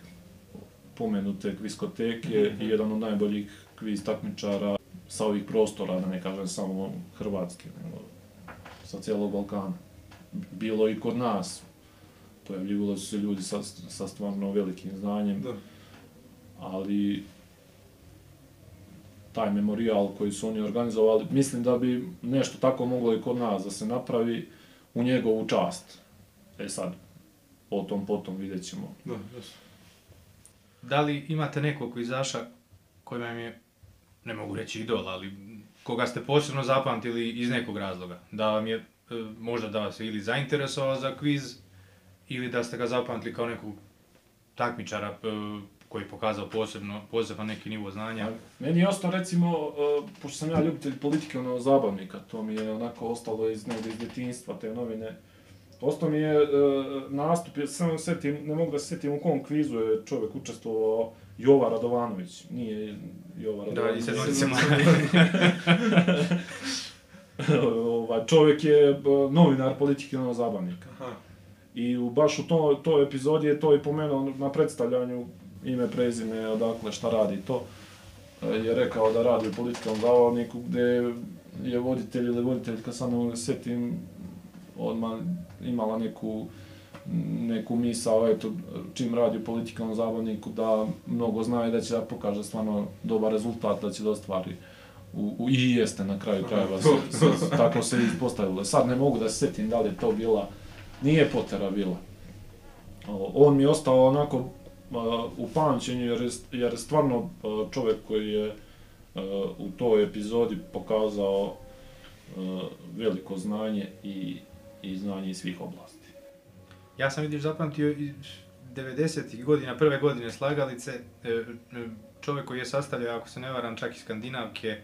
pomenute kviskoteke i jedan od najboljih kviz takmičara sa ovih prostora, da ne kažem samo Hrvatske, nego sa cijelog Balkana. Bilo i kod nas. Pojavljivali su se ljudi sa, sa stvarno velikim znanjem, Da. ali taj memorijal koji su oni organizovali, mislim da bi nešto tako moglo i kod nas da se napravi u njegovu čast. E sad, o tom potom vidjet ćemo. Da. Da li imate nekog kvizaša koji vam je, ne mogu reći idol, ali koga ste posebno zapamtili iz nekog razloga? Da vam je, e, možda da vas je ili zainteresovao za kviz, ili da ste ga zapamtili kao nekog takmičara e, koji je pokazao posebno, poseban neki nivo znanja? Pa, meni je ostao recimo, e, pošto sam ja ljubitelj politike ono, zabavnika, to mi je onako ostalo iz, negdje iz djetinjstva, te novine. Ostao mi je uh, nastup, ja sam samo setim, ne mogu da se setim u kom kvizu je čovjek učestvovao, Jova Radovanović, nije Jova Da, Radovanović. i sedmoricama. (laughs) ovaj, čovjek je uh, novinar politike ono zabavnika. Aha. I u, baš u to, toj epizodi je to i pomenuo na predstavljanju ime, prezime, odakle, šta radi to. E, Je rekao da radi u političkom zabavniku gdje je voditelj ili voditeljka, sad ne mogu da se sjetim, odmah imala neku neku misao, eto, čim radi u političkom zabavniku, da mnogo zna i da će da pokaže stvarno dobar rezultat, da će da ostvari u, u, i jeste na kraju krajeva, se, se, tako se ispostavilo. Sad ne mogu da se sjetim da li je to bila, nije potera bila. O, On mi je ostao onako a, u pamćenju jer je, jer je stvarno a, čovjek koji je a, u toj epizodi pokazao a, veliko znanje i, i znanje iz svih oblasti. Ja sam vidiš zapamtio iz 90. godina, prve godine slagalice, e, e, čovjek koji je sastavljao, ako se ne varam, čak iz Skandinavke, e,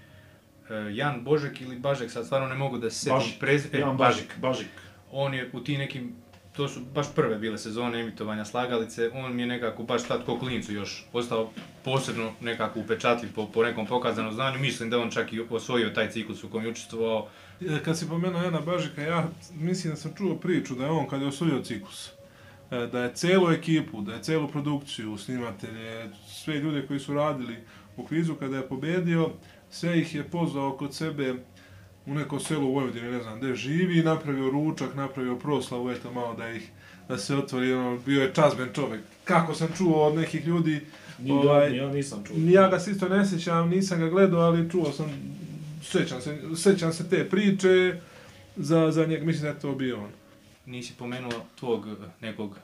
Jan Božek ili Bažek, sad stvarno ne mogu da se setim Bažik, prez... e, Jan Bažik, Bažik. On je u ti nekim, to su baš prve bile sezone emitovanja slagalice, on mi je nekako baš tad ko klincu još ostao posebno nekako upečatljiv po, po nekom pokazanom znanju. Mislim da on čak i osvojio taj ciklus u kojem je učestvovao. E, kad si pomenuo Jana Bažika, ja mislim da sam čuo priču da je on kad je osvojio ciklus, e, da je celu ekipu, da je celu produkciju, snimatelje, sve ljude koji su radili u kvizu kada je pobedio, sve ih je pozvao kod sebe u neko selo u Vojvodini, ne znam gde živi, napravio ručak, napravio proslavu, eto malo da ih da se otvori, ono, bio je čazben čovjek. Kako sam čuo od nekih ljudi, Ni Ovaj, ja, ja nisam čuo. Ja ga se isto ne sjećam, nisam ga gledao, ali čuo sam, sjećam se, sjećam se te priče, za, za njeg, mislim da je to bio on. Nisi pomenuo tvog e, nekog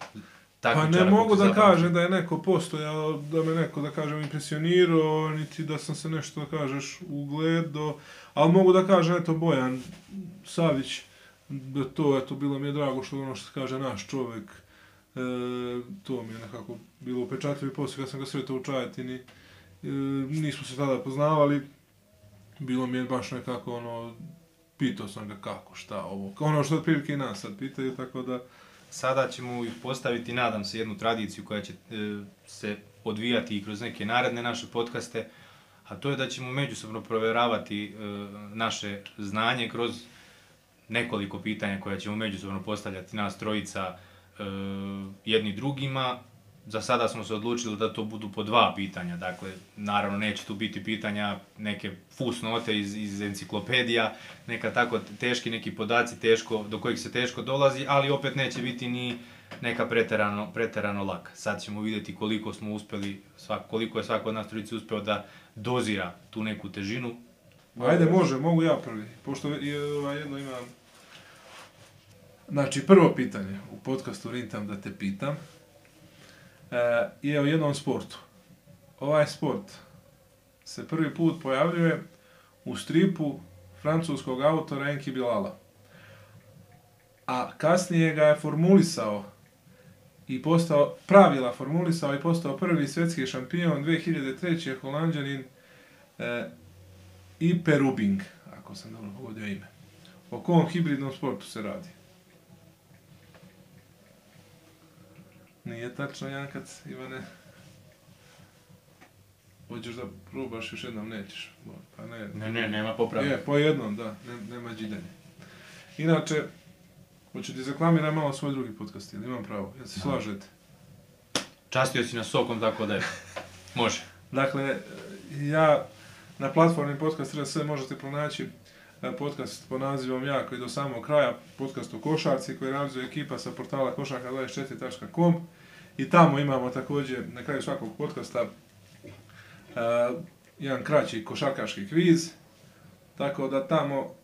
Pa ne mogu da kažem da je neko postojao, da me neko, da kažem, impresionirao, niti da sam se nešto, da kažeš, ugledao, ali mogu da kažem, eto, Bojan Savić, da to, eto, bilo mi je drago što ono što kaže naš čovjek, e, to mi je nekako bilo upečatljivo i poslije kad sam ga sretao u Čajetini, e, nismo se tada poznavali, bilo mi je baš nekako ono, pitao sam ga kako, šta ovo, ono što otprilike i nas sad pitaju, tako da, Sada ćemo ih postaviti, nadam se, jednu tradiciju koja će e, se odvijati i kroz neke naredne naše podcaste, a to je da ćemo međusobno provjeravati e, naše znanje kroz nekoliko pitanja koja ćemo međusobno postavljati nas trojica e, jedni drugima. Za sada smo se odlučili da to budu po dva pitanja, dakle, naravno neće tu biti pitanja neke fusnote iz, iz enciklopedija, neka tako teški neki podaci teško, do kojih se teško dolazi, ali opet neće biti ni neka preterano, preterano laka. Sad ćemo vidjeti koliko smo uspeli, svak, koliko je svako od nas trojice uspeo da dozira tu neku težinu. Ajde, može, mogu ja prvi, pošto ovaj, jedno imam... Znači, prvo pitanje u podcastu Rintam da te pitam e, je o jednom sportu. Ovaj sport se prvi put pojavljuje u stripu francuskog autora Enki Bilala. A kasnije ga je formulisao i postao, pravila formulisao i postao prvi svjetski šampion 2003. holandjanin e, i Perubing, ako sam dobro pogodio ime. O kom hibridnom sportu se radi? Nije tačno, Jankac, Ivane. Hoćeš da probaš još jednom, nećeš. Pa ne. Ne, ne, nema popravka. Je, po jednom, da, ne, nema džidanja. Inače, hoću ti zaklamiram malo svoj drugi podcast, ili imam pravo? Jel se slažete? Častio si nas sokom, tako da je. Može. Dakle, ja na platformi Podcast RS možete pronaći e, podcast po nazivom Ja koji do samog kraja, podcast o košarci koji realizuje ekipa sa portala košarka24.com i tamo imamo također na kraju svakog podcasta uh, jedan kraći košarkaški kviz, tako da tamo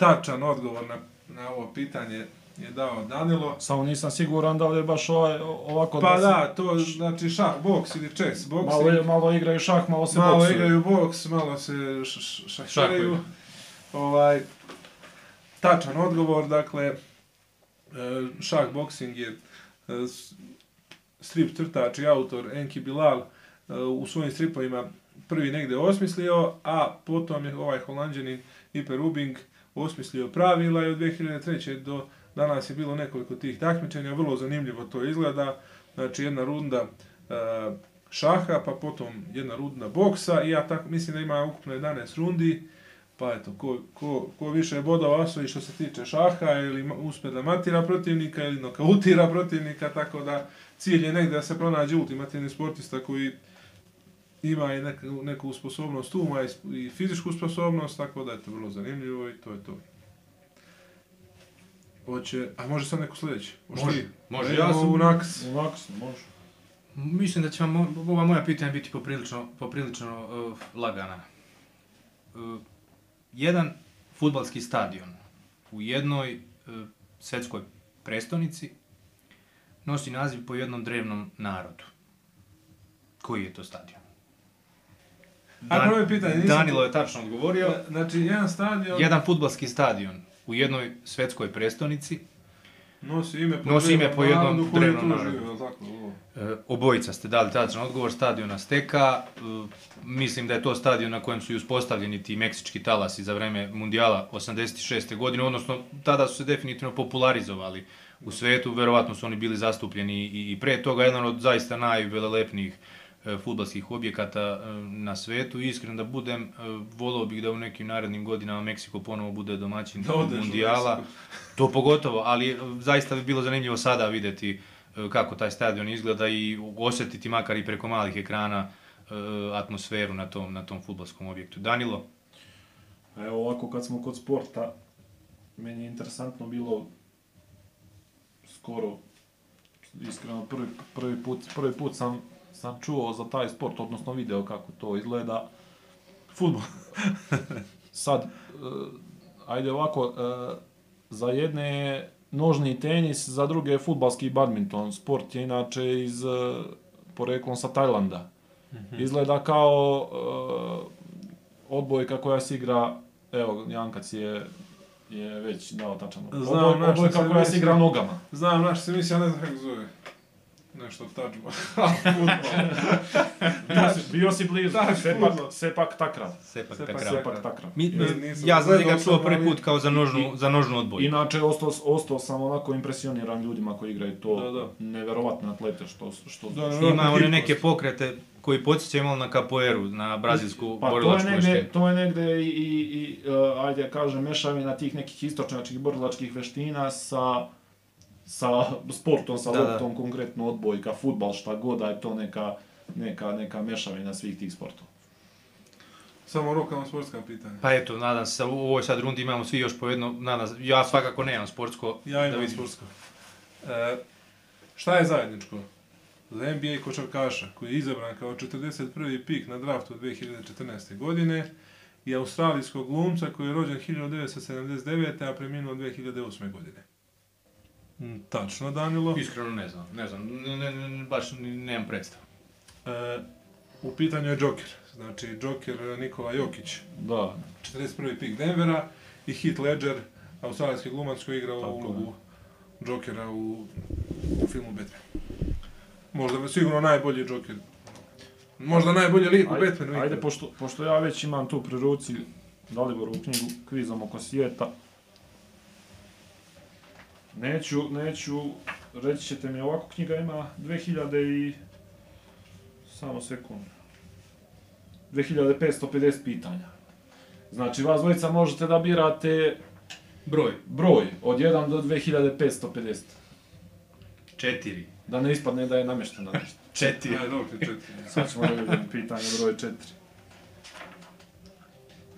tačan odgovor na, na ovo pitanje je dao Danilo. Samo nisam siguran da li je baš ovaj, ovako Pa da, to znači šah, boks ili chess, boks Malo, malo igraju šah, malo se malo boksuju. igraju boks, malo se šahiraju. Ovaj, tačan odgovor, dakle, e, šah boxing je e, strip crtač i autor Enki Bilal e, u svojim stripovima prvi negde osmislio, a potom je ovaj holandjanin Iper Rubing osmislio pravila i od 2003. do danas je bilo nekoliko tih takmičenja, vrlo zanimljivo to izgleda, znači jedna runda e, šaha, pa potom jedna runda boksa i ja tako mislim da ima ukupno 11 rundi, pa eto, ko, ko, ko više bodova osvoji što se tiče šaha ili uspe da matira protivnika ili nokautira protivnika, tako da cilj je negdje da se pronađe ultimativni sportista koji ima i neku, neku sposobnost uma i, i fizičku sposobnost, tako da je to vrlo zanimljivo i to je to. Hoće, a može sad neko sljedeći? Hoće Može, ti? može. Ja Ja sam u naks. Ovako se može. Mislim da će vam mo- ova moja pitanja biti poprilično, poprilično uh, lagana. Uh, jedan futbalski stadion u jednoj uh, svetskoj prestonici nosi naziv po jednom drevnom narodu. Koji je to stadion? A prvo je pitanje, nisam- Danilo je tačno odgovorio. Znači, jedan stadion Jedan futbalski stadion u jednoj svetskoj prestonici. nosi ime po, Nosi ime po jednom drevnom narodu. E, obojica ste dali tačan odgovor, stadion Azteka. E, mislim da je to stadion na kojem su i uspostavljeni ti meksički talasi za vreme mundijala 86. godine, odnosno tada su se definitivno popularizovali u svetu, verovatno su oni bili zastupljeni i, i pre toga, jedan od zaista najvelelepnijih e, futbalskih objekata e, na svetu. Iskren da budem, e, volao bih da u nekim narednim godinama Meksiko ponovo bude domaćin Da mundijala. To pogotovo, ali e, zaista bi bilo zanimljivo sada vidjeti e, kako taj stadion izgleda i osjetiti makar i preko malih ekrana e, atmosferu na tom, na tom futbolskom objektu. Danilo, Evo ovako kad smo kod sporta, meni je interesantno bilo skoro, iskreno prvi, prvi, put, prvi put sam, sam čuo za taj sport, odnosno video kako to izgleda. Futbol. (laughs) Sad, uh, ajde ovako, uh, za jedne je nožni tenis, za druge je futbalski badminton. Sport je inače iz uh, poreklom sa Tajlanda. Izgleda kao uh, odbojka koja se igra, evo, Jankac je, je već dao tačan. Znam, odbojka se koja se igra nogama. Znam, naš se misli, ja ne znam kako zove. Nešto tačba. Bio si, bio si blizu, Da, sepak, fudbal. sepak takrat. sepak, Sepak, takra. sepak. Sepak takrat. Mi, Ne, nisam ja sam gledao njega čuo prvi put kao za nožnu, za nožnu odbojku. Inače, ostao, ostao sam onako impresioniran ljudima koji igraju to Da, da. neverovatne atlete što, što Da, da, Ima one neke pokrete koji podsjećaju malo na capoeiru, na brazilsku Pa to je borilačku negde, veštinu. to je negde i, i, i uh, ajde da kažem, mešavina tih nekih istočnjačkih borilačkih veština sa sa sportom, sa Da, da. loptom, konkretno odbojka, futbal, šta god, da je to neka, neka, neka mešavina svih tih sportova. Samo lokalno sportska pitanja. Pa eto, nadam se, u ovoj sad rundi imamo svi još po jedno, nadam se, ja svakako nemam sportsko, Ja da imam sportsko. E, šta je zajedničko? Za NBA košarkaša koji je izabran kao 41. pik na draftu 2014. godine i australijskog glumca koji je rođen 1979. a preminuo 2008. godine. Mm, tačno, Danilo. Iskreno ne znam, ne znam, ne, ne, ne, baš ni- nemam predstavu. E, u pitanju je Joker. Znači, Joker Nikola Jokić, Da, 41. pik Denvera i Heath Ledger, australijski glumac koji je igrao Tako ulogu Jokera u, u filmu Batman. Možda sigurno najbolji Joker. Možda najbolji lik u ajde, Batmanu. ajde pošto, pošto ja već imam tu pri ruci Daliborovu knjigu Kvizom oko svijeta, neću, neću, reći ćete mi, ovako knjiga ima 2000 i... Samo sekund. 2550 pitanja. Znači, vas dvojica možete da birate Broj. broj od 1 do 2550. Četiri. Da ne ispadne da je namješteno nešto. Četiri. Ajde, dobro, četiri. Sad ćemo da vidimo pitanje broj 4.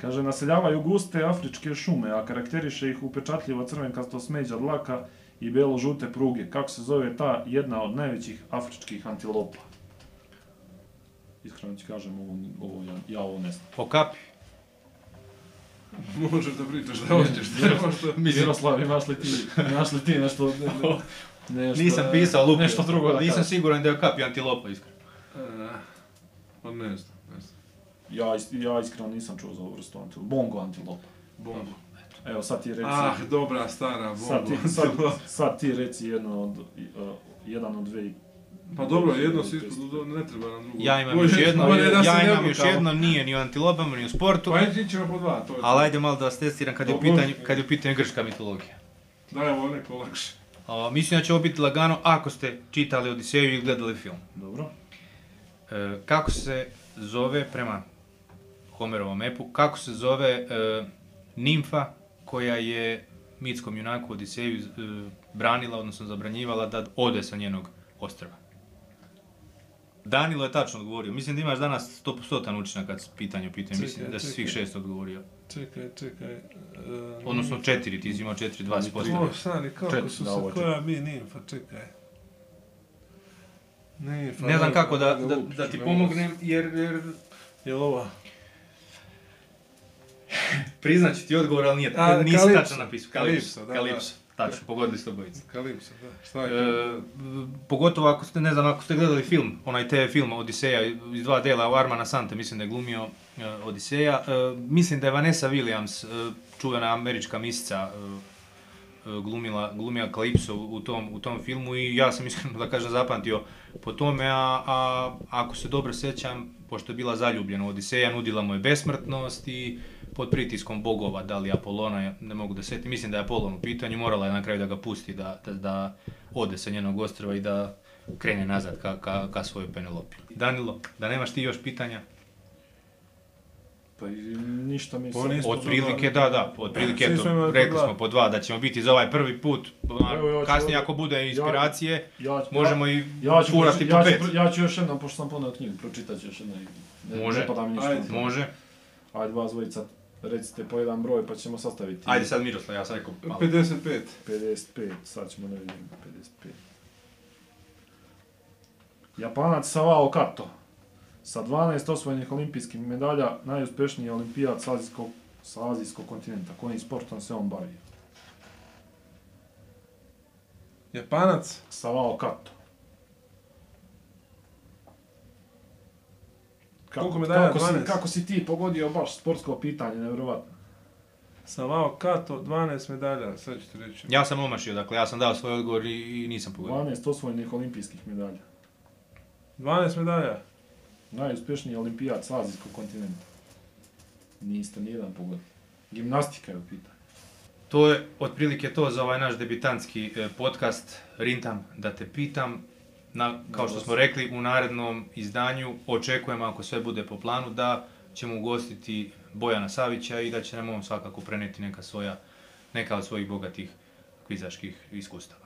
Kaže, naseljavaju guste afričke šume, a karakteriše ih upečatljivo crvenkasto smeđa dlaka i belo-žute pruge. Kako se zove ta jedna od najvećih afričkih antilopa? Iskreno ti kažem, ovo, ovo, ja, ja ovo ne znam. Okapi. (laughs) Možeš da pričaš da hoćeš. Što... Miroslav, imaš li ti, imaš li ti nešto, ne, ne, (laughs) nešto, Nisam pisao lupio. Nešto drugo da Nisam kažem. siguran da je okapi antilopa, iskreno. E, pa ne znam. Ja, ja iskreno nisam čuo za ovu vrstu antilopa. Bongo antilopa. Bombo. Evo sad ti reci. Ah, dobra, stara Sad bomba. ti, sad, sad ti reci jedno od, uh, jedan od dve... Pa dobro, jedno si isto, ne treba nam drugo. Ja imam još jedno, da se ja imam još jedno, nije ni u antilopama, ni u sportu. Pa ići ćemo po dva, to je. Ali ajde malo da vas testiram kad je u pitanju, kad je u pitanju grčka mitologija. Daj ovo neko lakše. A, mislim da će ovo biti lagano ako ste čitali Odiseju i gledali film. Dobro. E, kako se zove, prema Homerovom epu, kako se zove e, nimfa koja je mitskom junaku Odiseju e, branila, odnosno zabranjivala da ode sa njenog ostrva? Danilo je tačno odgovorio. Mislim da imaš danas 100% učinak kad pitanje u pitanju. Mislim Čekaj, da si svih šest odgovorio. Čekaj, čekaj. Uh, Odnosno četiri, ti si imao četiri, dva si postavio. O, stani, kako Četiri, su da, se, koja bi nimfa, čekaj. Nimfa, Ne znam kako da, da, lupiš, da ti ne pomognem, jer, jer. Jel ova? Priznaću ti odgovor, ali nije, A, nisi Kalipso. tačno napisao. Kalipso, Kalipso, da, Kalipso. Tačno, pogodili ste obojice. Kalipso, da. Šta je? E, pogotovo ako ste, ne znam, ako ste gledali film, onaj TV film Odiseja iz dva dela, u Armana Sante, mislim da je glumio e, Odiseja. E, mislim da je Vanessa Williams, e, čuvena američka misica, e, glumila, glumila Calypso u tom, u tom filmu i ja sam iskreno da kažem zapamtio po tome, a, a ako se dobro sjećam, pošto je bila zaljubljena u Odiseja, nudila mu je besmrtnost i pod pritiskom bogova, da li Apolona, ja ne mogu da setim, mislim da je Apolon u pitanju, morala je na kraju da ga pusti, da, da, da ode sa njenog ostrva i da krene nazad ka, ka, ka svojoj Penelopi. Danilo, da nemaš ti još pitanja? Pa ništa mi Pa sad- nismo- Od prilike, da, da, od prilike, eto, rekli smo po dva, da ćemo biti za ovaj prvi put, Evo, ja ću kasnije ako bude inspiracije, Ja, možemo i ja ću, furati po ja, ću, pet. ja ću još jednom, pošto sam poneo knjigu, pročitat ću još jednom. Ne, Može. Ne pada mi ništa. Ajde. Može. Ajde, vas dvojica, recite po jedan broj, pa ćemo sastaviti. Ajde sad Miroslav, ja sam rekao malo. 55. 55, sad ćemo da vidimo, 55. Japanac Savao Kato, sa 12 osvojenih olimpijskih medalja, najuspješniji olimpijat sa azijskog, sa azijskog kontinenta. Kojim sportom se on bavi? Japanac. Savao Kato. Koliko medalja? Kako si, 12? kako si ti pogodio baš sportsko pitanje, nevjerovatno. Savao Kato, 12 medalja, sad ću ti reći. Ja sam omašio, dakle, ja sam dao svoj odgovor i, i nisam pogodio. 12 osvojenih olimpijskih medalja. 12 medalja. Najuspješniji olimpijat sa azijskog kontinenta. Niste nijedan pogodio. Gimnastika je u pitanju. To je otprilike to za ovaj naš debitantski e, podcast. Rintam da te pitam. Na, kao što smo rekli, u narednom izdanju očekujemo, ako sve bude po planu, da ćemo ugostiti Bojana Savića i da će nam on svakako preneti neka svoja, neka od svojih bogatih kvizaških iskustava.